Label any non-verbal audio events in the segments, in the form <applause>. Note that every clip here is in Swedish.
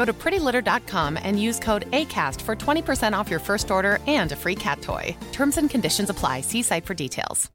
Go to prettylitter.com and use code ACAST for 20% off your first order and a free cat toy. Terms and conditions apply. See site for details.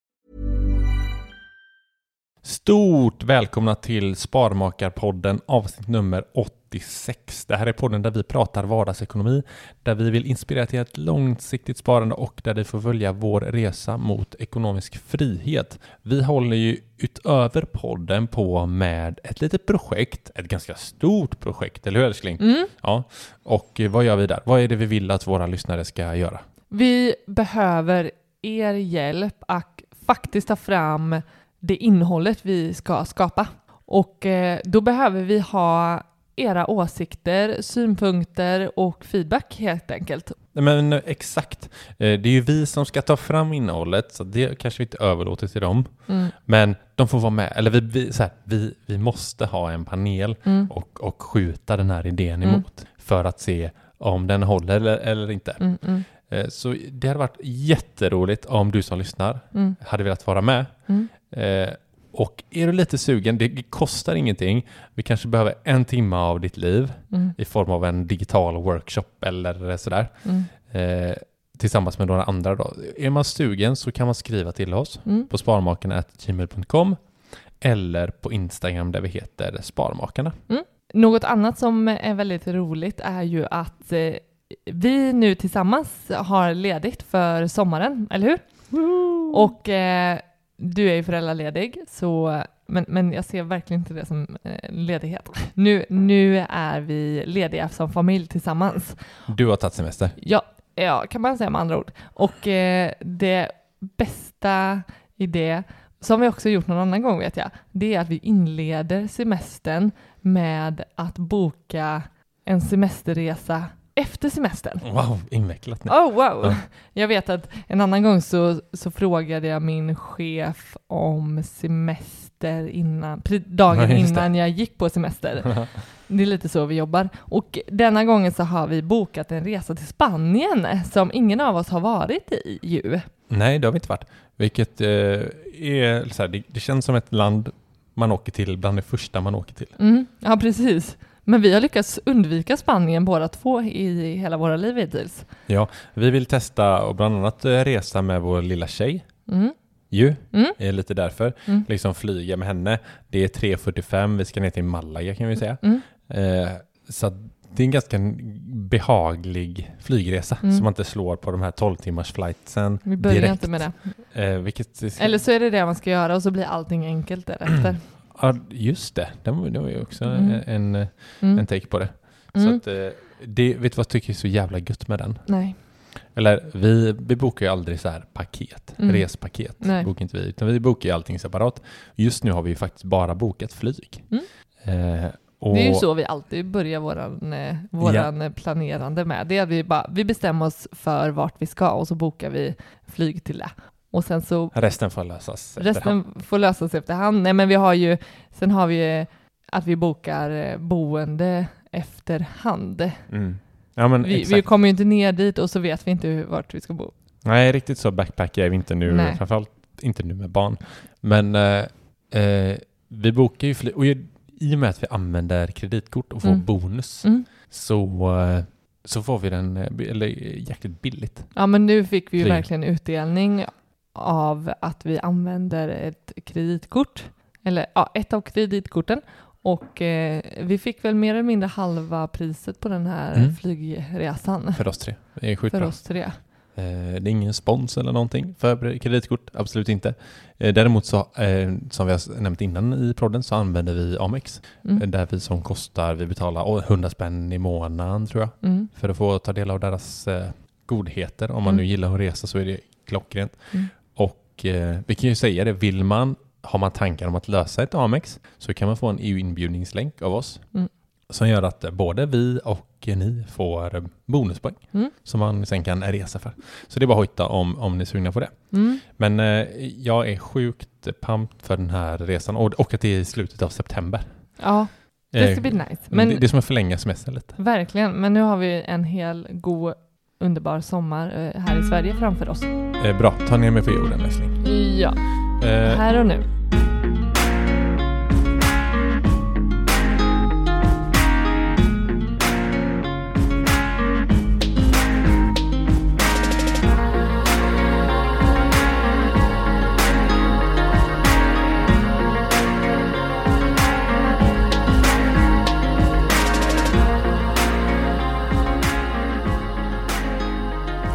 Stort välkomna till Sparmakarpodden avsnitt nummer 8 86. Det här är podden där vi pratar vardagsekonomi, där vi vill inspirera till ett långsiktigt sparande och där vi får följa vår resa mot ekonomisk frihet. Vi håller ju utöver podden på med ett litet projekt, ett ganska stort projekt, eller hur älskling? Mm. Ja, och vad gör vi där? Vad är det vi vill att våra lyssnare ska göra? Vi behöver er hjälp att faktiskt ta fram det innehållet vi ska skapa. Och eh, då behöver vi ha era åsikter, synpunkter och feedback helt enkelt. Men eh, exakt. Eh, Det är ju vi som ska ta fram innehållet, så det kanske vi inte överlåter till dem. Mm. Men de får vara med. Eller vi, vi, här, vi, vi måste ha en panel Mm. och, och skjuta den här idén Mm. emot för att se om den håller eller, eller inte. Mm, mm, Eh, Så det hade varit jätteroligt om du som lyssnar hade velat vara med. Mm. Och är du lite sugen, det kostar ingenting. Vi kanske behöver en timme av ditt liv Mm. i form av en digital workshop eller sådär. Mm. Eh, tillsammans med några andra då. Är man sugen så kan man skriva till oss Mm. på sparmakarna.gmail.com eller på Instagram där vi heter Sparmakarna. Något annat som är väldigt roligt är ju att eh, vi nu tillsammans har ledigt för sommaren, eller hur? Och eh, du är ju föräldraledig, så, men, men jag ser verkligen inte det som eh, ledighet. Nu, nu är vi lediga som familj tillsammans. Du har tagit semester. Ja, ja, kan man säga med andra ord. Och eh, det bästa i det, som vi också gjort någon annan gång vet jag, det är att vi inleder semestern med att boka en semesterresa efter semestern. Wow, invecklat nu. Oh wow! Ja. Jag vet att en annan gång så, så frågade jag min chef om semester innan, dagen Ja, innan jag gick på semester. <laughs> Det är lite så vi jobbar. Och denna gången så har vi bokat en resa till Spanien som ingen av oss har varit i ju. Nej, det har vi inte varit. Vilket eh, är så här, det, det känns som ett land man åker till bland det första man åker till. Mm, ja, precis. Men vi har lyckats undvika Spanien båda två i hela våra liv hittills. Ja, vi vill testa och bland annat eh, resa med vår lilla tjej. Mm. Ju, Mm. är lite därför. Mm. Liksom flyga med henne. Det är 3.45, vi ska ner till Malaga kan vi säga. Mm. Eh, så det är en ganska behaglig flygresa Mm. som man inte slår på de här 12 timmars flightsen Vi börjar direkt. inte med det. Eh, vilket, Eller så är det det man ska göra och så blir allting enkelt därefter. <clears throat> Ja, just det. Det var, det var ju också Mm. en, en, Mm. en take på det. Mm. Så att, eh, det, vet du vad jag tycker är så jävla gött med den? Nej. Eller vi, vi bokar ju aldrig så här paket, Mm. respaket. Nej. Bokar inte vi, utan vi bokar ju allting separat. Just nu har vi faktiskt bara bokat flyg. Mm. Eh, Det är ju så vi alltid börjar våran, eh, våran eh, planerande med. Det är att vi, bara, vi bestämmer oss för vart vi ska och så bokar vi flyg till det. Och sen så Resten får lösas efterhand. resten får lösas efterhand. Nej men vi har ju, sen har vi att vi bokar eh, boende efterhand. Mm. Ja, men Vi, vi kommer ju inte ner dit och så vet vi inte hur, vart vi ska bo. Nej, riktigt så backpackar är vi inte nu. Nej. Framförallt inte nu med barn. Men eh, eh, vi bokar ju och i och med att vi använder kreditkort och får Mm. bonus Mm. så, eh, så får vi den eller, jäkligt billigt. Ja, men nu fick vi ju Flyg. verkligen utdelning av att vi använder ett kreditkort, eller ja, ett av kreditkorten. Och eh, vi fick väl mer eller mindre halva priset på den här Mm. flygresan För oss tre. Det är sjukt för oss tre. Eh, det är ingen spons eller någonting för kreditkort, absolut inte. Eh, däremot så, eh, som vi har nämnt innan i podden, så använder vi Amex. Mm. Eh, Där vi som kostar, vi betalar oh, 100 spänn i månaden tror jag. Mm. För att få ta del av deras eh, godheter. Om man nu Mm. gillar att resa så är det klockrent. Mm. Och eh, vi kan ju säga det, vill man, har man tankar om att lösa ett Amex så kan man få en EU-inbjudningslänk av oss. Mm. Som gör att eh, både vi och ni får eh, bonuspoäng Mm. som man sen kan resa för. Så det är bara att hitta om, om ni är sugna på det. Mm. Men eh, jag är sjukt pumped för den här resan och, och att det är i slutet av september. Ja, det ska Eh, bli nice. Men det, det är som att förlänga semestern lite. verkligen, men nu har vi en hel god underbar sommar här i Sverige framför oss. Eh, bra, ta ner mig på jorden älskling. Ja, Eh, här och nu.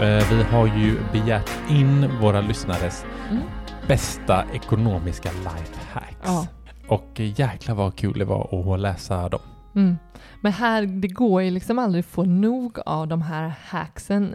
Vi har ju begärt in våra lyssnares Mm. bästa ekonomiska lifehacks. Ja. Och eh, jäklar vad kul det var att läsa dem. Mm. Men här, det går ju liksom aldrig att få nog av de här hacksen.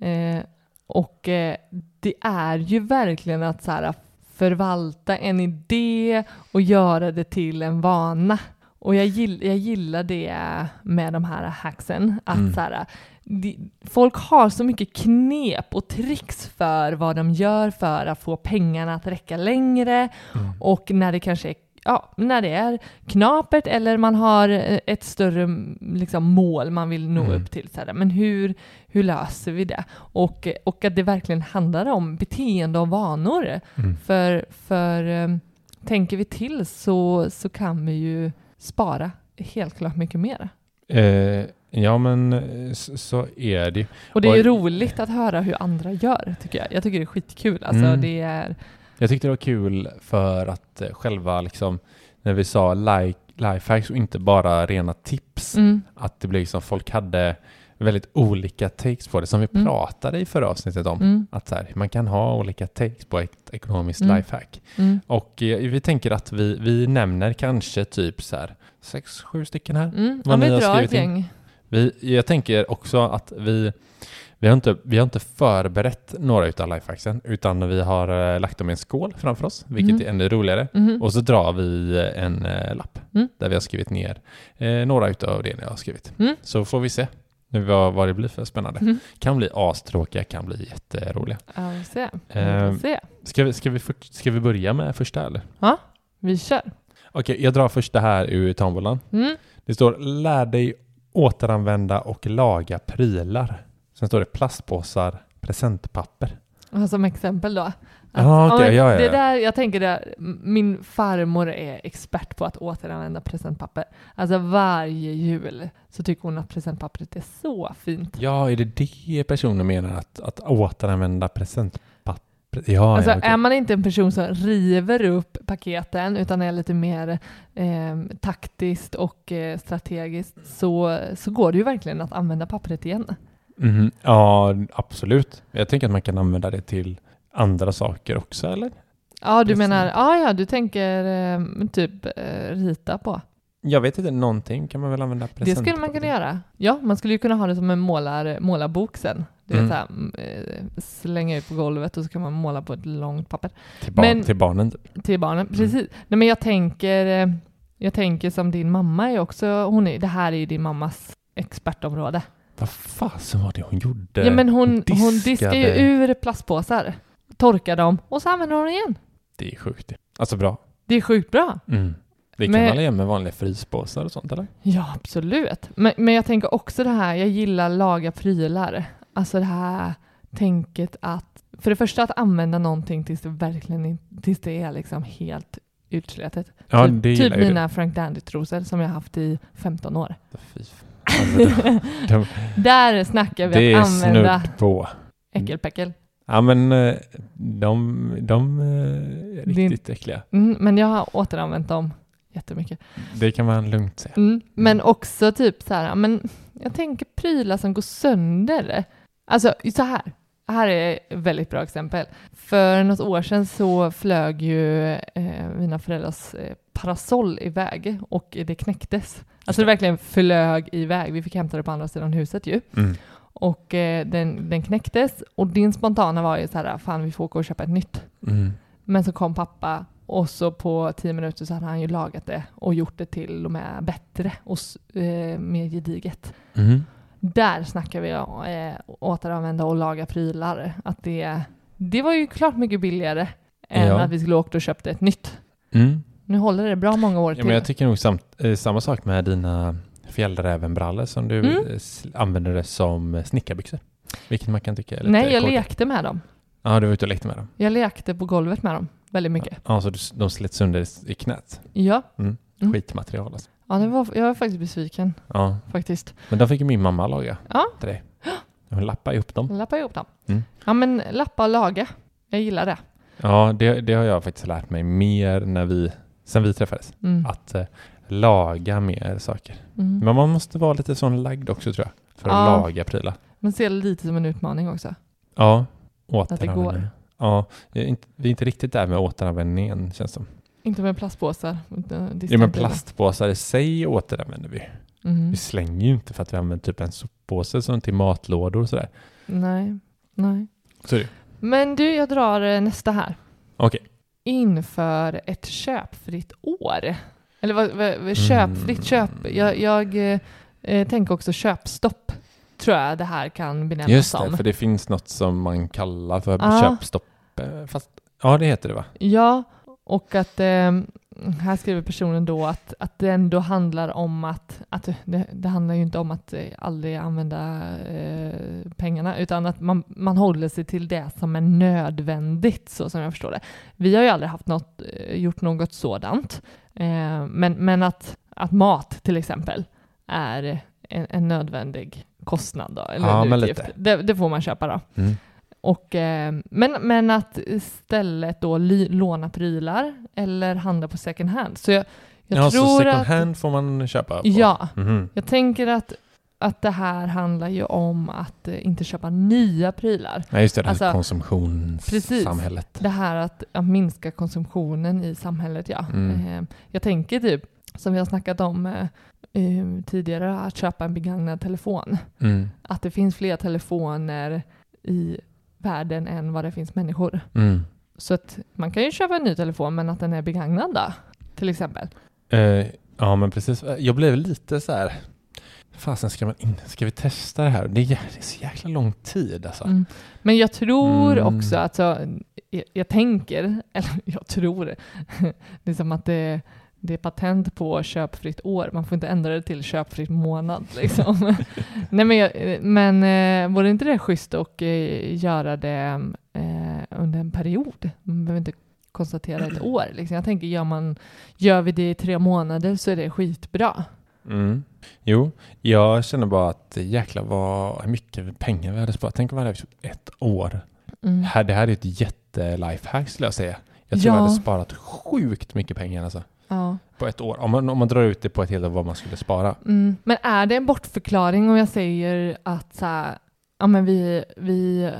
Eh, och eh, det är ju verkligen att så här, förvalta en idé och göra det till en vana. Och jag, gill, jag gillar det med de här hacksen. Att Mm. så här, de, folk har så mycket knep och tricks för vad de gör för att få pengarna att räcka längre. Mm. Och när det kanske är, ja, när det är knapert eller man har eh, ett större mm, liksom, mål man vill nå Mm. upp till. Så här, men hur, hur löser vi det? Och, och att det verkligen handlar om beteende och vanor. Mm. För, för eh, tänker vi till så, så kan vi ju spara helt klart mycket mer. Eh, ja men eh, så, är det. Och det är Och- roligt att höra hur andra gör, tycker jag. Jag tycker det är skitkul. Alltså, Mm. det är... Jag tyckte det var kul för att eh, själva liksom när vi sa like, lifehacks och inte bara rena tips. Mm, Att det blev liksom folk hade väldigt olika takes på det som vi Mm. pratade i förra avsnittet om. mm, Att så här, man kan ha olika takes på ett ekonomiskt Mm. lifehack. mm, Och eh, vi tänker att vi, vi nämner kanske typ så här sex, sju stycken här. mm. Vad Ja, ni har skrivit in. Vi, jag tänker också att vi, vi, har inte, vi har inte förberett några utav lifehacksen utan vi har eh, lagt dem i en skål framför oss, vilket Mm. är ännu roligare. Mhm. Och så drar vi eh, en eh, lapp Mm. där vi har skrivit ner eh, några utav det jag har skrivit. Mm. Så får vi se nu vad, vad det blir för spännande. Mm. Kan bli astråkiga, kan bli jätteroliga. Ja, vi se. Vi Ehm. se. Ska vi, ska vi, för, ska vi börja med första eller? Ja, vi kör. Okej, jag drar första här ur tombolan. Mm. Det står lär dig återanvända och laga prylar. Sen står det plastpåsar, presentpapper. Som exempel då. Okej, men ja, ja, Det där, jag tänker det, min farmor är expert på att återanvända presentpapper. Alltså varje jul så tycker hon att presentpappret är så fint. Ja, är det det personen menar att, att återanvända presentpapper? Ja, alltså ja, okej. är man inte en person som river upp paketen utan är lite mer eh, taktiskt och eh, strategiskt så, så går det ju verkligen att använda pappret igen. Mhm. Ja, absolut. Jag tänker att man kan använda det till andra saker också, eller? Ja, du Present. menar, ja, ja, du tänker eh, typ eh, rita på. Jag vet inte, någonting kan man väl använda Det presentpapper skulle man kunna till? göra. Ja, man skulle ju kunna ha det som en målar, målarbok sen. Du vet, Mm. så här, mm, eh, slänga ut på golvet och så kan man måla på ett långt papper. Till, barn, Men- till barnen. typ. Till barnen, precis. Nej, men jag tänker, eh, jag tänker som din mamma är också, hon är, det här är ju din mammas expertområde. Vad fasen var det hon gjorde? Ja, men hon, hon diskar ju ur plastpåsar, torkar dem och så använder hon dem igen. Det är sjukt. Alltså bra. Det är sjukt bra. Mm. Det kan Men- man göra med vanliga fryspåsar och sånt, eller? Ja, absolut. Men, men jag tänker också det här, jag gillar laga prylar. Alltså det här tänket att för det första att använda någonting tills det verkligen tills det är liksom helt utsletet. Ja, typ det typ mina Frank Dandy-trosor som jag haft i 15 år. Alltså, de, <laughs> de, Där snackar det vi är att använda snudd på. äckelpäckel. Ja men eh, de, de eh, är riktigt äckliga. Mm, men jag har återanvänt dem jättemycket. Det kan man lugnt säga. Mm, men också typ så här, men jag tänker prylar som går sönder. Alltså så här, här är ett väldigt bra exempel. För något år sedan så flög ju eh, mina föräldrars eh, parasoll iväg och det knäcktes. Alltså det verkligen flög iväg. Vi fick hämta det på andra sidan huset ju. Mm. Och eh, den, den knäcktes och din spontana var ju så här, fan vi får åka och köpa ett nytt. Mm. Men så kom pappa och så på tio minuter så hade han ju lagat det och gjort det till och med bättre och eh, mer gediget. Mm. Där snackar vi om eh, återanvända och laga prylar. Att det, det var ju klart mycket billigare än Ja. att vi skulle åkt och köpt ett nytt. Mm. Nu håller det bra många år Ja, till. men jag tycker nog samt, eh, samma sak med dina fjällrävenbrallor som du Mm. eh, det som eh, snickarbyxor. Vilket man kan tycka är lite Nej, jag korkat. lekte med dem. Ja, du var ute och lekte med dem. Jag lekte på golvet med dem väldigt mycket. Ja, så du, de slet sönder i- knät. Ja, Mm. Mm. Skitmaterial alltså. ja det var, jag var faktiskt besviken Ja, faktiskt. men de fick ju min mamma laga Ja. till dig. Hon lappade ihop dem. Lappa ihop dem. Mm. Ja, men lappa och laga. Jag gillar det. Ja, det, det har jag faktiskt lärt mig mer när vi, sen vi träffades. Mm. Att eh, laga mer saker. Mm. Men man måste vara lite sån lagd också tror jag. För att Ja. laga prylar. Man ser det lite som en utmaning också. Ja, det går. återanvändning. Ja, jag är inte, vi är inte riktigt där med återanvändningen känns som. Inte med plastpåsar. Ja, men plastpåsar i sig återanvänder vi. Mm. Vi slänger ju inte för att vi använder typ en soppåse som till matlådor och sådär. Nej, nej. Så det. Men du, jag drar eh, nästa här. Okej. Inför ett köpfritt år. Eller vad, vad, Mm. vad köpfritt köp. Jag, jag eh, tänker också köpstopp. Tror jag det här kan benämnas Just som. det, för det finns något som man kallar för Ja. köpstopp. eh, Fast, ja det heter det va? Ja, och att eh, här skriver personen då att, att det ändå handlar om att, att det, det handlar ju inte om att eh, aldrig använda eh, pengarna, utan att man, man håller sig till det som är nödvändigt, så som jag förstår det. Vi har ju aldrig haft något, eh, gjort något sådant, eh, men, men att, att mat till exempel är en, en nödvändig kostnad då, eller Ja, en utgift. Det, det får man köpa då. Mm. Och, eh, men, men att istället då li, låna prylar eller handla på second hand. Så jag, jag ja, tror så second att... hand får man köpa på? Ja, Mhm. jag tänker att, att det här handlar ju om att eh, inte köpa nya prylar. Nej, just det, det här Alltså, konsumtionssamhället. Det här att, att minska konsumtionen i samhället, ja. Mm. Eh, jag tänker typ, som vi har snackat om eh, tidigare, att köpa en begagnad telefon. Mm. Att det finns fler telefoner i världen än vad det finns människor. Mm. Så att man kan ju köpa en ny telefon men att den är begagnad då, till exempel. Eh, ja, men precis. Jag blev lite så här... Fasen, ska, man in, ska vi testa det här? Det är, det är så jäkla lång tid alltså. Mm. Men jag tror Mm. också, alltså, jag, jag tänker, <laughs> eller jag tror, <laughs> det är som att det, det är patent på köpfritt år. Man får inte ändra det till köpfritt månad. <laughs> Liksom. Nej, men, jag, men eh, vore inte det schysst att eh, göra det eh, under en period? Man behöver inte konstatera ett år. Liksom. Jag tänker, gör, man, gör vi det i tre månader så är det skitbra. Mm. Jo, jag känner bara att jäklar vad mycket pengar vi hade sparat. Tänk om vi hade haft ett år. Mm. Här, det här är ett jätte-lifehack skulle jag säga. Jag tror Ja. jag hade sparat sjukt mycket pengar alltså. Ja. På ett år. Om man, om man drar ut det på ett helt år vad man skulle spara. Mm. Men är det en bortförklaring om jag säger att så här, ja, men vi, vi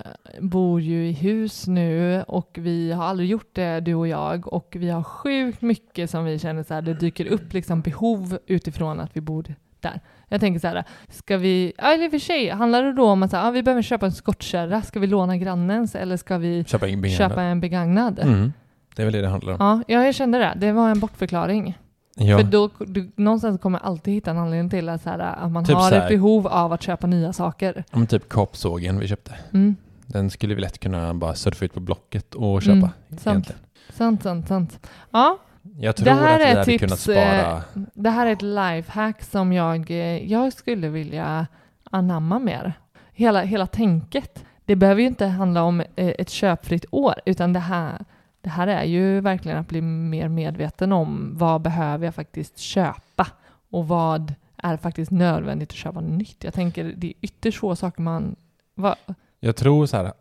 bor ju i hus nu och vi har aldrig gjort det du och jag och vi har sjukt mycket som vi känner så här, det dyker upp liksom behov utifrån att vi bor där. Jag tänker så här, ska vi, eller i och för sig, handlar det då om att så här, ja, vi behöver köpa en skottkärra, ska vi låna grannens eller ska vi Köpa in begagnat. köpa en begagnad? Mm. Det är väl det det handlar om. Ja, jag kände det. Det var en bortförklaring. Ja. För då, du, någonstans kommer alltid hitta en anledning till att, så här, att man Typ har här- ett behov av att köpa nya saker. Om typ kapsågen vi köpte. Mm. Den skulle vi lätt kunna bara surfa ut på Blocket och köpa. Mm, sant. egentligen. Sant, sant, sant. Ja, Jag tror Det här att vi är hade tips, kunnat spara. det här är ett lifehack som jag, eh, jag skulle vilja anamma mer. Hela, hela tänket. det behöver ju inte handla om eh, ett köpfritt år, utan det här, det här är ju verkligen att bli mer medveten om vad behöver jag faktiskt köpa och vad är faktiskt nödvändigt att köpa nytt. Jag tänker det är ytterst få saker man... Va? Jag tror så här,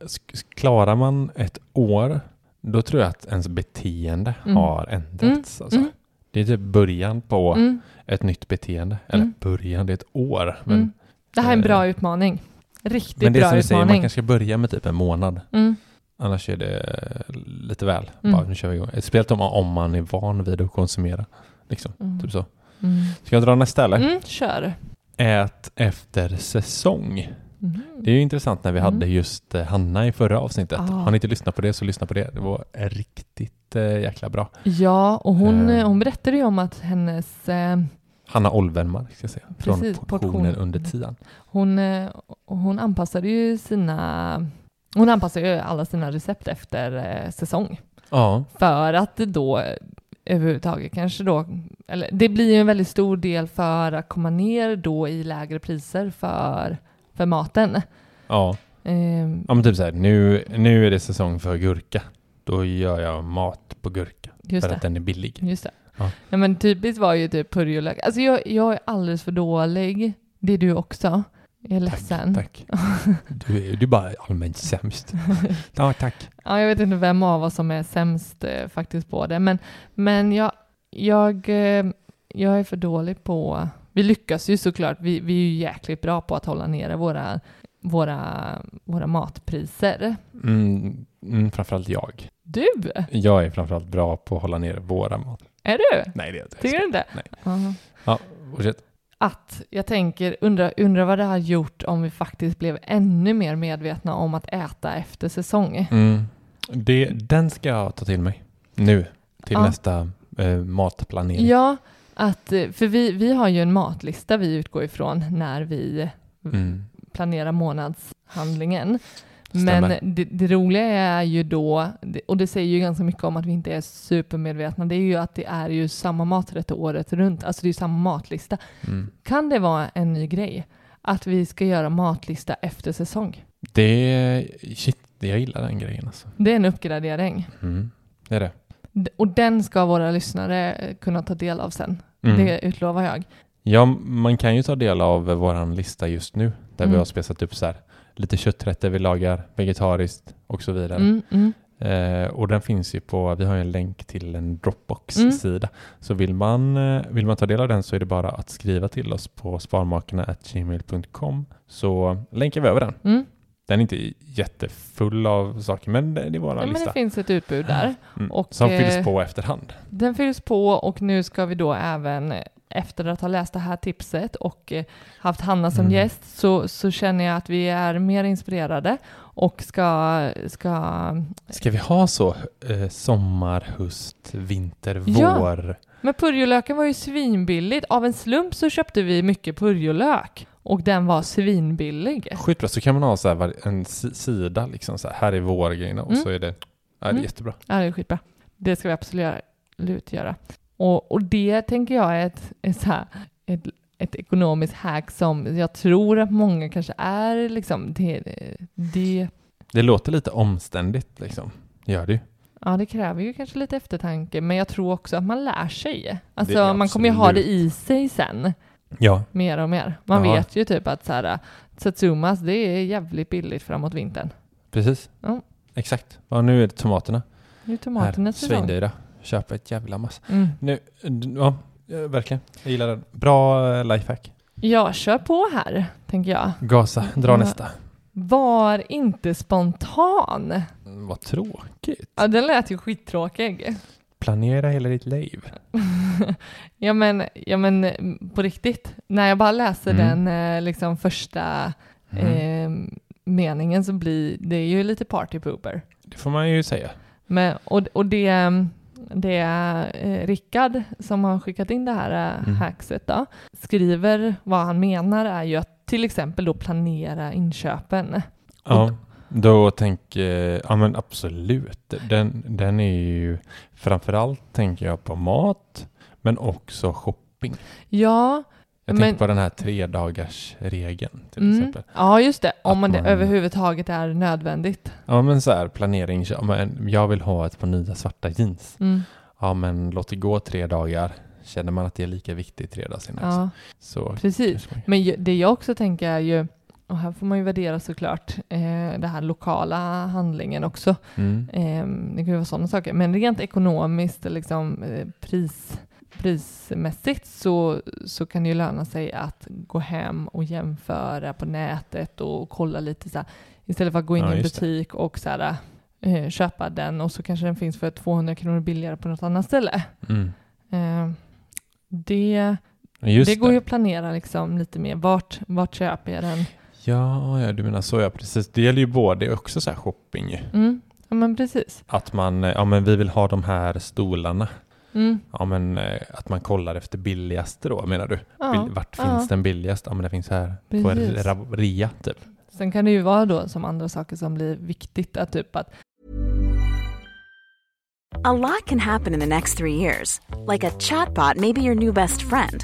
klarar man ett år, då tror jag att ens beteende Mm. har ändrats. Alltså. Mm. Det är typ början på Mm, ett nytt beteende. Eller Mm. början, det är ett år. Men, mm. Det här är en eh, bra utmaning. Riktigt men det är bra som du säger, man utmaning. kanske ska börja med typ en månad. Mm, Annars är det lite väl. Mm. Bara, nu kör vi igång. Speciellt om, om man är van vid att konsumera. Liksom, mm, typ så. mm. Ska jag dra nästa eller? Mm, kör. Ät efter säsong. Mm. Det är ju intressant när vi Mm. hade just eh, Hanna i förra avsnittet. Ah. Har ni inte lyssnat på det så lyssna på det. Det var riktigt eh, jäkla bra. Ja, och hon, Eh. hon berättade ju om att hennes... Eh, Hanna Olvenmark ska jag säga. Från Precis, portionen portionen. under tian. hon, eh, hon anpassade ju sina... Hon anpassar ju alla sina recept efter eh, säsong. Ja, För att det då eh, överhuvudtaget kanske då... Eller det blir ju en väldigt stor del för att komma ner då i lägre priser för, för maten. ja. Ehm, ja men typ så här, nu, nu är det säsong för gurka. Då gör jag mat på gurka för det. att den är billig. Just det. Ja. Ja. men typiskt var ju typ purjolök. Alltså jag, jag är alldeles för dålig. Det är du också. Jag är ledsen. Tack. <laughs> Du är, du är bara allmänt sämst. <laughs> Ja, tack. Ja, jag vet inte vem av oss som är sämst eh, faktiskt på det. Men, men jag, jag, eh, jag är för dålig på... Vi lyckas ju såklart. Vi, vi är ju jäkligt bra på att hålla nere våra, våra, våra matpriser. Mm, mm, framförallt jag. Du? Jag är framförallt bra på att hålla ner våra mat. Är du? Nej, det är jag inte. Tycker du inte? Nej. Aha. Ja, fortsätt. Att jag tänker, undra, undra vad det har gjort om vi faktiskt blev ännu mer medvetna om att äta efter säsong. Mm. Det, den ska jag ta till mig nu till Ja. nästa eh, matplanering. Ja, att, eh, för vi, vi har ju en matlista vi utgår ifrån när vi Mm. planerar månadshandlingen. Stämmer. Men det, det roliga är ju då, och det säger ju ganska mycket om att vi inte är supermedvetna, det är ju att det är ju samma maträtt året runt, alltså det är ju samma matlista. Mm. Kan det vara en ny grej? Att vi ska göra matlista efter säsong? Det, shit, jag gillar den grejen alltså. Det är en uppgradering. Mm. Det är det. Och den ska våra lyssnare eh, kunna ta del av sen. Mm. Det utlovar jag. Ja, man kan ju ta del av våran lista just nu där vi Mm. har spesat upp så här lite kötträtter vi lagar, vegetariskt och så vidare. Mm, mm. Eh, och den finns ju på, vi har en länk till en Dropbox-sida. Så vill man, eh, vill man ta del av den så är det bara att skriva till oss på sparmakarna.gmail.com så länkar vi över den. Mm. Den är inte jättefull av saker men det är vår Ja, men lista. det finns ett utbud där. Mm. och, Som eh, fylls på efterhand. Den fylls på och nu ska vi då även eh, efter att ha läst det här tipset och eh, haft Hanna som Mm. gäst så, så känner jag att vi är mer inspirerade och ska, ska Ska vi ha så eh, sommar, höst, vinter, Ja. vår? Men purjolöken var ju svinbilligt. Av en slump så köpte vi mycket purjolök och den var svinbillig. Skitbra, så kan man ha så här en si- sida liksom så här, här är vårgrejerna och Mm. så är det, ja, det är Mm. jättebra. Ja, det är skitbra. Det ska vi absolut göra. Och, och det tänker jag är ett, ett, så här, ett, ett ekonomiskt hack som jag tror att många kanske är liksom, det, det, Det låter lite omständigt liksom, gör det ju. ja det kräver ju kanske lite eftertanke, men jag tror också att man lär sig. Alltså man kommer ju ha det i sig sen, Ja, mer och mer. Man Ja. vet ju typ att så här, Satsumas, det är jävligt billigt framåt vintern. precis. Ja. Exakt. Ja, nu är det tomaterna. Nu är tomaternas Här. Svindyra. Köpa ett jävla massa. Mm. Nu, ja, ja, verkligen. Jag gillar den. Bra eh, lifehack. Ja, kör på här, tänker jag. Gasa, dra Ja. nästa. Var inte spontan. Mm, Vad tråkigt. Ja, den lät ju skittråkig. Planera hela ditt liv. <laughs> ja, men, ja, men mm, på riktigt. När jag bara läser Mm. den eh, liksom första Mm. eh, meningen så blir det ju lite party pooper. Det får man ju säga. Men, och, och det, det är eh, Rickard som har skickat in det här eh, Mm. hackset då, skriver vad han menar är ju att till exempel då planera inköpen. Ja, då tänker ja men absolut. Den, den är ju framförallt tänker jag på mat, men också shopping. Ja, Jag tänker på den här tre dagars regeln till Mm. exempel. Ja, just det. Om man det man- överhuvudtaget är nödvändigt. Ja men så här planering, jag vill ha ett par nya svarta jeans. Mm. Ja men låt det gå tre dagar. Känner man att det är lika viktigt tre dagar senare Ja, så precis. Men det jag också tänker är ju, och här får man ju värdera såklart, eh, det här lokala handlingen också. Mm. Eh, det kan ju vara sådana saker. Men rent ekonomiskt, liksom, eh, pris, prismässigt så, så kan det ju löna sig att gå hem och jämföra på nätet och kolla lite så här, istället för att gå in Ja, i en just det. butik och så här, eh, köpa den och så kanske den finns för 200 kronor billigare på något annat ställe. Mm. Eh, det, Just det går ju att planera liksom lite mer. Vart, vart köper jag den? Ja, ja, du menar så ja, precis. Det gäller ju både också så shopping. Mm. Ja men precis. Att man, ja men vi vill ha de här stolarna. Mm. Ja men eh, att man kollar efter billigaste då menar du? Ja, Bill, vart ja. finns den billigast? Ja men det finns här på Precis. ra- rea typ. Sen kan det ju vara då som andra saker som blir viktigt, att typ att A lot can happen in the next three years. Like a chatbot may be your new best friend.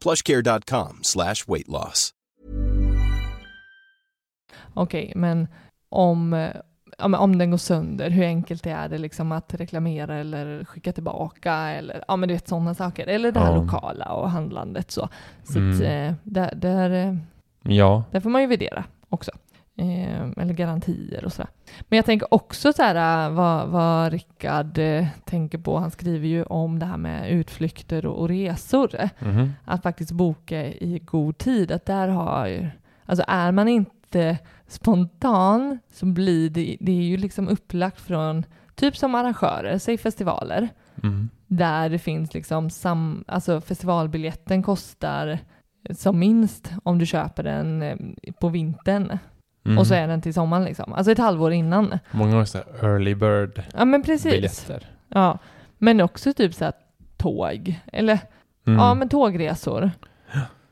plushcare.com slash weight loss. okej, men om, om den går sönder, hur enkelt är det liksom att reklamera eller skicka tillbaka eller ja men du vet sådana saker. Eller det här Ja. lokala och handlandet så. Så Mm. att, eh, där, där, eh, Ja, där får man ju värdera också. Eh, eller garantier och sådär. Men jag tänker också så här eh, vad, vad Rickard eh, tänker på. Han skriver ju om det här med utflykter och, och resor. mhm. Att faktiskt boka i god tid. Att där har alltså är man inte spontan så blir det, det är ju liksom upplagt från, typ som arrangörer, säg festivaler, Mm. där det finns liksom sam, alltså festivalbiljetten kostar som minst om du köper den på vintern Mm. och så är den till sommaren liksom. Alltså ett halvår innan. Många har så här early bird Ja men precis. biljetter. Ja. Men också typ så här tåg, eller Mm. ja men tågresor.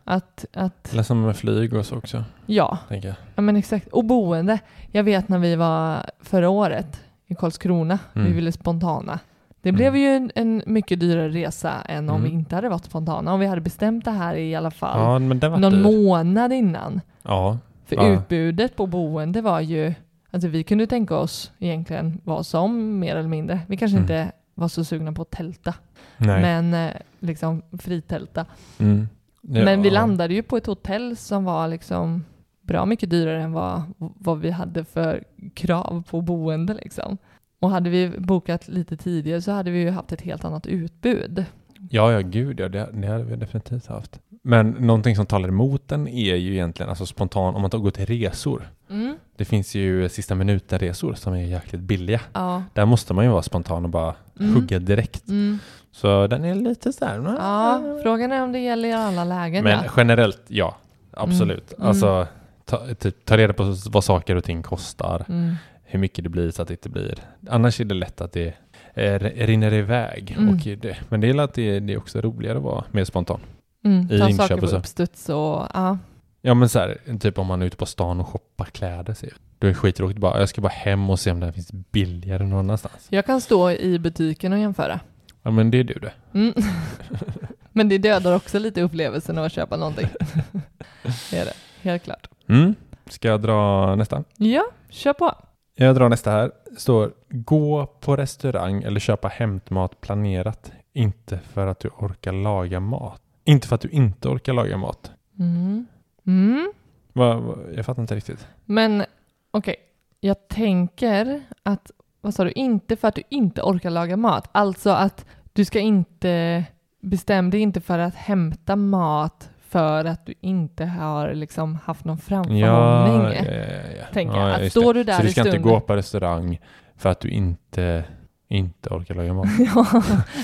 Att, att, Eller som med flyg och så också, ja. tänker jag. Ja men exakt. Och boende. Jag vet när vi var förra året i Karlskrona, Mm. vi ville spontana. Det Mm. blev ju en, en mycket dyrare resa än om Mm. vi inte hade varit spontana. Om vi hade bestämt det här i alla fall Ja, men det var någon dyr. månad innan. Ja, För Ja. utbudet på boende var ju, alltså vi kunde tänka oss egentligen vad som mer eller mindre. Vi kanske Mm. inte var så sugna på att tälta, nej. men eh, liksom fritälta. Mm. Ja, Men vi landade ju på ett hotell som var liksom bra mycket dyrare än vad, vad vi hade för krav på boende liksom. Och hade vi bokat lite tidigare så hade vi ju haft ett helt annat utbud. Ja, ja, gud ja, det, det hade vi definitivt haft. Men någonting som talar emot den är ju egentligen, alltså spontan, om man tar går till resor. Mm. Det finns ju sista minuten-resor som är jäkligt billiga. Ja. Där måste man ju vara spontan och bara Mm. hugga direkt. Mm. Så den är lite så här. ja, frågan är om det gäller i alla lägen. Men ja. generellt, ja. Absolut. Mm. Alltså, ta, typ, ta reda på vad saker och ting kostar. Mm. Hur mycket det blir så att det inte blir. Annars är det lätt att det eh, rinner iväg. Mm. Och det, men det är att det, det är också roligare att vara mer spontan. Mm. i Ta inköp saker och på så. uppstuds och ja. Ja men så här, typ om man är ute på stan och shoppar kläder. Så då är det skittråkigt bara, jag ska bara hem och se om det finns billigare någon annanstans. Jag kan stå i butiken och jämföra. Ja men det är du det. Mm. <laughs> Men det dödar också lite upplevelsen av att köpa någonting. <laughs> det är det, helt klart. Mm. Ska jag dra nästa? Ja, kör på. Jag drar nästa här. Står gå på restaurang eller köpa hämtmat planerat. Inte för att du orkar laga mat. Inte för att du inte orkar laga mat. Mm. Mm. Va, va, jag fattar inte riktigt. Men okej, jag tänker att vad sa du, inte för att du inte orkar laga mat. Alltså att du ska inte, bestäm dig inte för att hämta mat för att du inte har liksom haft någon framförhållning. Ja, ja, ja, ja. Tänker ja. Att står det. du där Så du ska inte gå på restaurang för att du inte, inte orkar laga mat? <laughs>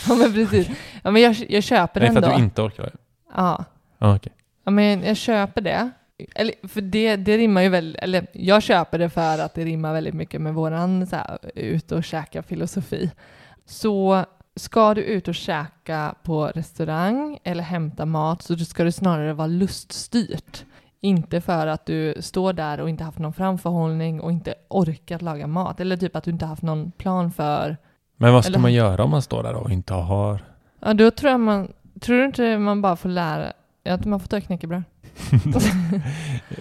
ja, men precis. Ja, men jag, jag köper Nej, den för då. att du inte orkar laga Ja. Ja, okej. Ja, men jag köper det. Eller, för det, det rimmar ju väl, eller jag köper det för att det rimmar väldigt mycket med våran så här, ut och käka filosofi. Så ska du ut och käka på restaurang eller hämta mat så ska det snarare vara luststyrt. Inte för att du står där och inte haft någon framförhållning och inte orkat laga mat. Eller typ att du inte haft någon plan för... Men vad ska Eller- man göra om man står där och inte har... Ja, då tror jag man... Tror du inte man bara får lära... Ja, att man får ta knäckebröd. <laughs>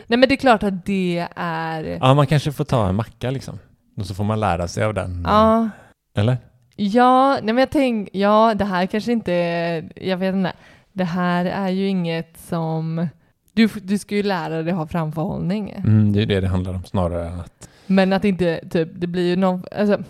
Nej, men det är klart att det är... Ja, man kanske får ta en macka liksom. Och så får man lära sig av den. Ja, Eller? ja, nej men jag tänker, ja, det här kanske inte, jag vet inte, det här är ju inget som, du, du ska ju lära dig ha framförhållning. Mm, det är det det handlar om snarare än att... Men att inte, typ, det blir ju någon, alltså,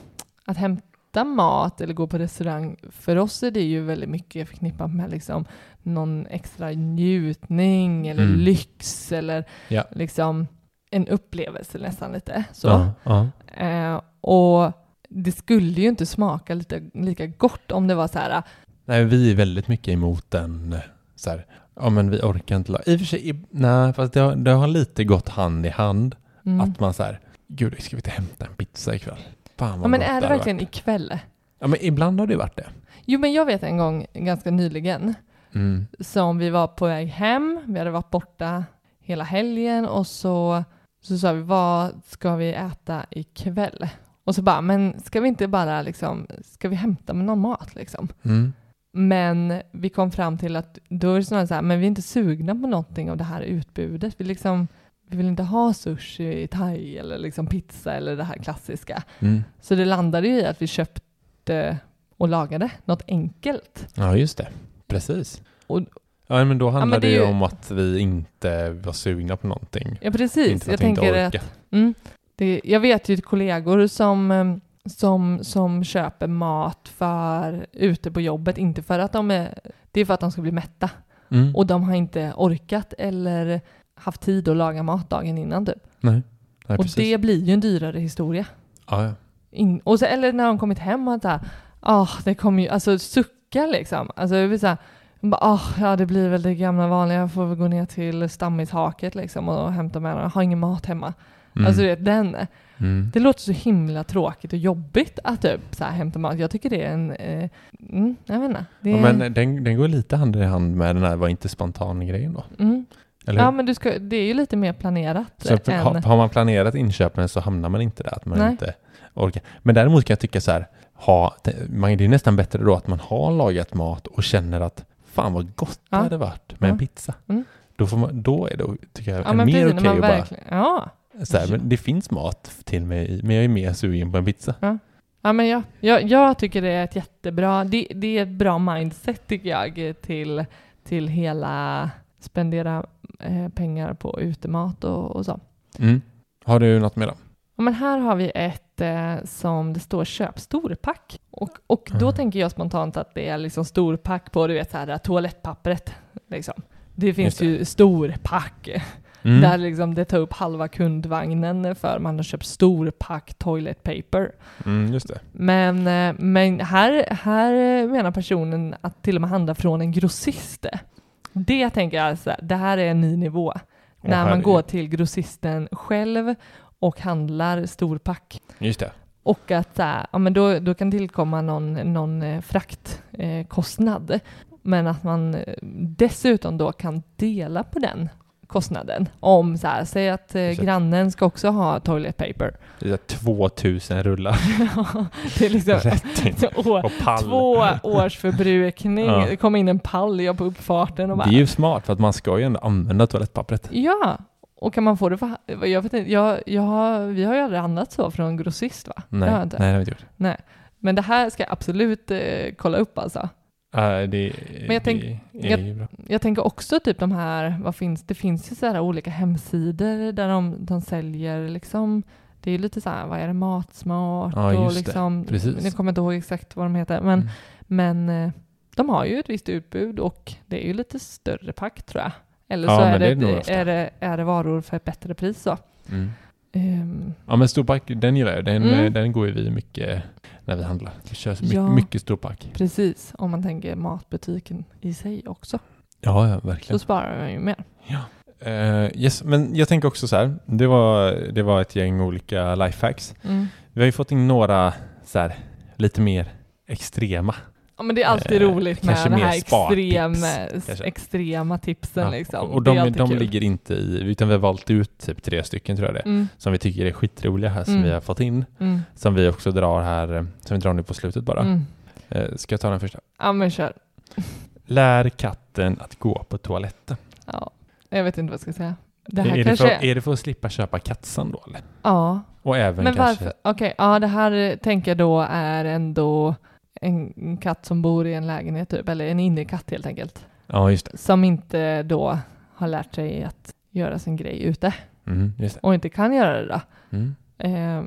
att hämta mat eller gå på restaurang, för oss är det ju väldigt mycket förknippat med liksom någon extra njutning eller Mm. lyx eller Ja. liksom en upplevelse nästan lite så. Ja, ja. Eh, och det skulle ju inte smaka lite, lika gott om det var så här, Nej, vi är väldigt mycket emot den. Så här, ja men vi orkar inte. I och för sig, nej, fast det har, det har lite gått hand i hand. mm. Att man så här, gud, ska vi inte hämta en pizza ikväll? Fan vad ja, men är det verkligen varit. ikväll? Ja, men ibland har det varit det. Jo, men jag vet en gång ganska nyligen Mm. som vi var på väg hem. Vi hade varit borta hela helgen och så, så sa vi vad ska vi äta ikväll? Och så bara, men ska vi inte bara liksom, ska vi hämta med någon mat liksom? Mm. Men vi kom fram till att då är det snarare så här, men vi är inte sugna på någonting av det här utbudet. Vi liksom, vi vill inte ha sushi, thai eller liksom pizza eller det här klassiska. Mm. Så det landade ju i att vi köpte och lagade något enkelt. Ja, just det. Precis. Och- ja, men då handlar men det, ju om att vi inte var sugna på någonting. Ja, precis. Inte Jag att vi inte tänker att mm, det, jag vet ju kollegor som, eh, som, som köper mat för ute på jobbet, inte för att de är, det är för att de ska bli mätta. Mm. Och de har inte orkat eller haft tid att laga mat dagen innan typ. Nej, Nej och precis. det blir ju en dyrare historia. Ja, ja. In, och så, eller när de kommit hem och såhär, ah, det kommer ju, alltså sucka liksom. Alltså det blir såhär, bara, ah, ja det blir väl det gamla vanliga, jag får väl gå ner till stammishaket liksom och hämta med den, jag har ingen mat hemma. Mm. Alltså du vet den, mm. det låter så himla tråkigt och jobbigt att typ så här, hämta mat. Jag tycker det är en, eh, mm, jag vet inte. Det är, Ja, men den, den går lite hand i hand med den här var inte spontan-grejen då. mm. Eller Ja men du ska, det är ju lite mer planerat Så än, har, har man planerat inköpen så hamnar man inte där, att man Nej. inte orkar. Men däremot kan jag tycka så här, ha, man, det är nästan bättre då att man har lagat mat och känner att fan vad gott Ja. det hade varit med Ja. en pizza. Mm. Då, får man, då är det, tycker jag, ja, mer okej man att bara, ja. så här, men det finns mat till mig, men jag är mer sugen på en pizza. Ja, men jag, jag, jag tycker det är ett jättebra, det, det är ett bra mindset tycker jag till, till hela spendera eh, pengar på utemat och, och så. Mm. Har du något mer då? Ja, men här har vi ett eh, som det står köp storpack. Och, och då Ah. tänker jag spontant att det är liksom storpack på du vet så här toalettpappret. Liksom. Det finns det. ju storpack Mm. där liksom det tar upp halva kundvagnen för man har köpt storpack toilet paper. Mm, just det. Men, eh, men här, här menar personen att till och med handla från en grossist. Det tänker jag, så här, det här är en ny nivå. när man går till grossisten själv och handlar storpack. Just det. Och att ja, men då, då kan tillkomma någon, någon eh, fraktkostnad. Eh, men att man eh, dessutom då kan dela på den kostnaden. Om så här, säg att eh, grannen ska också ha toilet paper. Det är så här 2000 rullar <laughs> det är liksom in. <laughs> år, Och pall. två års förbrukning. Ja. Det kom in en pall jag på uppfarten och bara Det är ju smart för att man ska ju ändå använda toalettpappret. Ja, och kan man få det för... Jag vet inte, jag, jag har, vi har ju aldrig handlat så från grossist va? Nej, Det har jag nej det har vi inte gjort. Nej. Men det här ska jag absolut eh, kolla upp alltså. Uh, det, Men jag tänk- jag-. Jag tänker också typ de här, vad finns det? finns ju så här olika hemsidor där de, de säljer liksom det är ju lite så här, vad är det, matsmart Ja, och det. liksom, jag kommer inte ihåg exakt vad de heter, men, Mm. men eh, de har ju ett visst utbud och det är ju lite större pack tror jag. Eller Ja, så är det, det är det är, det, varor för ett bättre pris så. Mm. Ehm, Ja men storpack, den gillar jag. Den, Mm. den går ju vi mycket när vi handlar. Vi kör mycket, Ja. mycket storpack. precis, om man tänker matbutiken i sig också. Ja, ja Så verkligen. sparar man ju mer. Eh, yes, men jag tänker också så här. Det var, det var ett gäng olika lifehacks. Mm. Vi har ju fått in några så här, lite mer extrema. Ja men det är alltid Eh, roligt med mer här extrem, kanske. extrema tipsen Ja, liksom. Och de, de ligger inte i, utan vi har valt ut typ tre stycken tror jag det Mm, som vi tycker är skitroliga här som Mm. vi har fått in. mm, Som vi också drar här, som vi drar nu på slutet bara. mm. Eh, ska jag ta den första? Ja men kör. Lär katten att gå på toaletten. Ja, jag vet inte vad jag ska säga. Det är, det för, är det för att slippa köpa kattsand då eller? Ja, Och även men kanske... Okej, ja det här tänker jag då är ändå en katt som bor i en lägenhet typ, eller en innekatt helt enkelt. Ja, just det. Som inte då har lärt sig att göra sin grej ute Mm, och inte kan göra det då. Mm. Eh,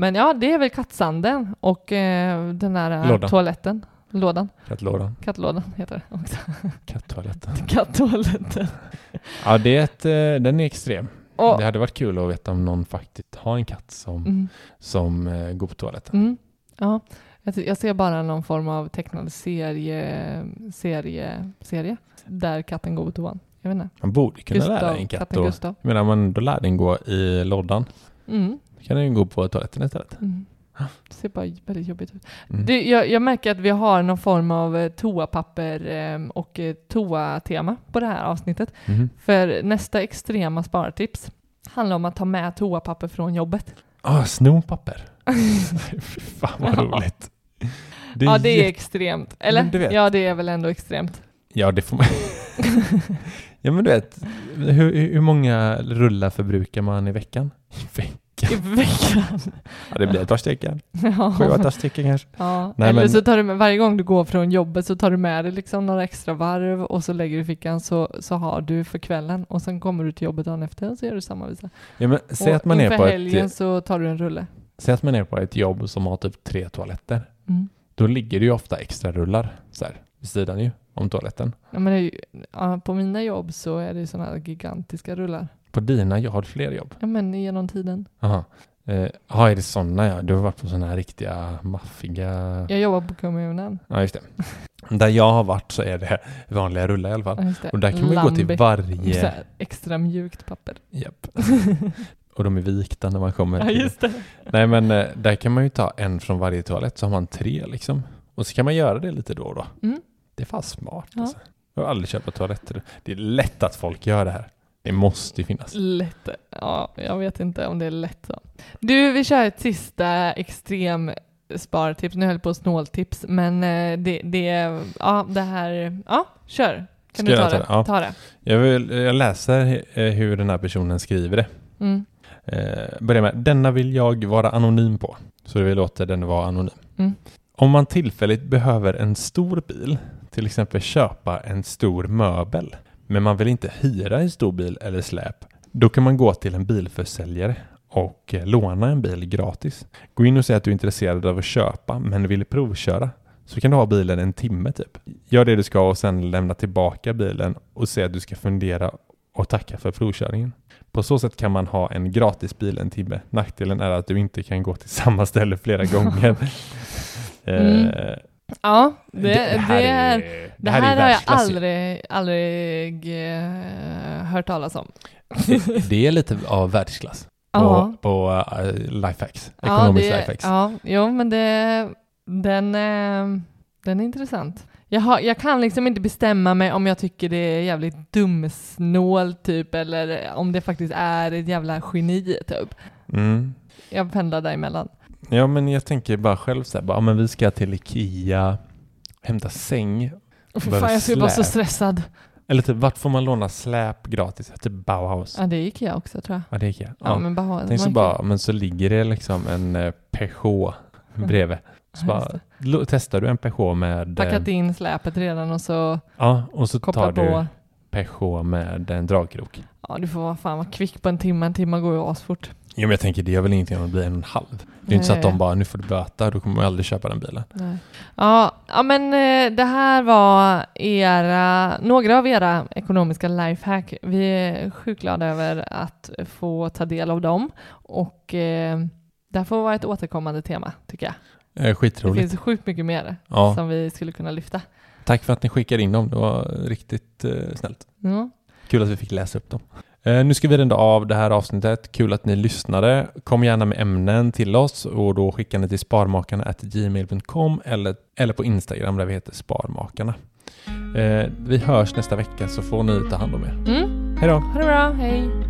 men ja, det är väl kattsanden och eh, den där eh, Lådan. toaletten. Lådan. Kattlådan. Kattlådan heter det också. <laughs> Kattoaletten. Kattoaletten. <laughs> Ja, det är ett, eh, den är extrem. Och, Det hade varit kul att veta om någon faktiskt har en katt som, mm, som eh, går på toaletten. mm, ja, jag, ser bara någon form av tecknad serie, serie, serie där katten går på toan. Jag vet inte. Man borde kunna lära Gustav, en katt. Gustav. Jag menar, man då lär den gå i lådan. Mm, Då kan den ju gå på toaletten istället. mm. Det ser bara väldigt jobbigt ut. Mm. Du, jag, jag märker att vi har någon form av eh, toapapper eh, och eh, toa-tema på det här avsnittet. Mhm. För nästa extrema spartips handlar om att ta med toapapper från jobbet. Ah, snopapper. Fy fan vad Ja. roligt. ja, det är extremt. Eller? Ja, det är väl ändå extremt. Ja, det får man... <laughs> ja, men du vet, hur, hur många rullar förbrukar man i veckan? I veckan? I veckan. Ja, det blir ett par stycken. <laughs> Ja. Sju, åtta stycken kanske. Ja. Nej, Eller men- så tar du med, varje gång du går från jobbet så tar du med dig liksom några extra varv och så lägger du i fickan så, så har du för kvällen och sen kommer du till jobbet dagen efter och så gör du samma visa. Ja, men säg, och att man är på helgen ett, så tar du en rulle. Att man är på ett jobb som har typ tre toaletter. Mm. Då ligger det ju ofta extra rullar så här, vid sidan ju, om toaletten. Ja, men ju, ja, på mina jobb så är det sådana här gigantiska rullar. På dina, jag har fler jobb. Ja men genom tiden. Jaha. Eh, Ja, är det sådana ja? Du har varit på sådana här riktiga maffiga... Jag jobbar på kommunen. Ja, just det. Där jag har varit så är det vanliga rullar i alla fall. Ja. Och där kan man ju gå till Lambi. Varje... extra mjukt papper. Japp. <laughs> Och de är vikta när man kommer ja just det. Nej men eh, där kan man ju ta en från varje toalett så har man tre liksom. Och så kan man göra det lite då och då. Mm. Det är fan smart Ja. alltså. Jag har aldrig köpt på toaletter. Det är lätt att folk gör det här. Det måste ju finnas. Lätt. Ja, jag vet inte om det är lätt så. Du, vi kör ett sista extrem spartips. Nu höll jag på snåltips, men eh, det, det, ja, det här, ja, kör. Kan Ska du ta jag ta det? det? Ja. Ta det. Jag, vill, jag läser eh, hur den här personen skriver det. Mm. Eh, börjar med, denna vill jag vara anonym på. Så vi låter den vara anonym. Mm. Om man tillfälligt behöver en stor bil, till exempel köpa en stor möbel, men man vill inte hyra en stor bil eller släp, då kan man gå till en bilförsäljare och eh, låna en bil gratis. Gå in och säg att du är intresserad av att köpa men vill provköra. Så kan du ha bilen en timme typ. Gör det du ska och sen lämna tillbaka bilen och säg att du ska fundera och tacka för provkörningen. På så sätt kan man ha en gratis bil en timme. Nackdelen är att du inte kan gå till <laughs> samma ställe flera <laughs> gånger. Mm. Eh, Ja, det, det, här är, är, det här, har jag aldrig, aldrig eh, hört talas om. Det, det är lite av världsklass Ja. på, på uh, lifehacks. Ja, Ekonomisk det, lifehacks. ja, jo, men det, den, eh, den är intressant. Jag, har, jag kan liksom inte bestämma mig om jag tycker det är jävligt dumsnål typ, eller om det faktiskt är ett jävla geni typ. Mm. Jag pendlar däremellan. Ja, men jag tänker bara själv så här, bara, men vi ska till Ikea, hämta säng. Och för fan, jag skulle vara så stressad. Eller typ, vart får man låna släp gratis? Typ Bauhaus. Ja, det gick jag också tror jag. Ja, det är Ikea. Ja, Ja. men bara, Tänk så bara, men så ligger det liksom en eh, Peugeot <laughs> bredvid. Så bara, lo- testar du en Peugeot med... Packat in släpet redan och så Ja, och så tar du på. Peugeot med en dragkrok. Ja, du får vara fan vara kvick på en timme. En timme går ju asfort. Jo, men jag tänker det gör väl ingenting om det blir en halv. Det är inte så att Nej. de bara, nu får du böta, då kommer man aldrig köpa den bilen. Nej. Ja, ja, men eh, det här var era, några av era ekonomiska lifehack. Vi är sjukt glada över att få ta del av dem och eh, det här får vara ett återkommande tema tycker jag. Eh, Det skitroligt. finns sjukt mycket mer Ja, som vi skulle kunna lyfta. tack för att ni skickade in dem. Det var riktigt eh, snällt. Ja. Kul att vi fick läsa upp dem. Eh, nu ska vi runda av det här avsnittet. Kul att ni lyssnade. Kom gärna med ämnen till oss och då skickar ni till sparmakarna.gmail.com eller, eller på Instagram där vi heter Sparmakarna. Eh, vi hörs nästa vecka så får ni ta hand om er. Mm. Hej då! Ha det bra, hej!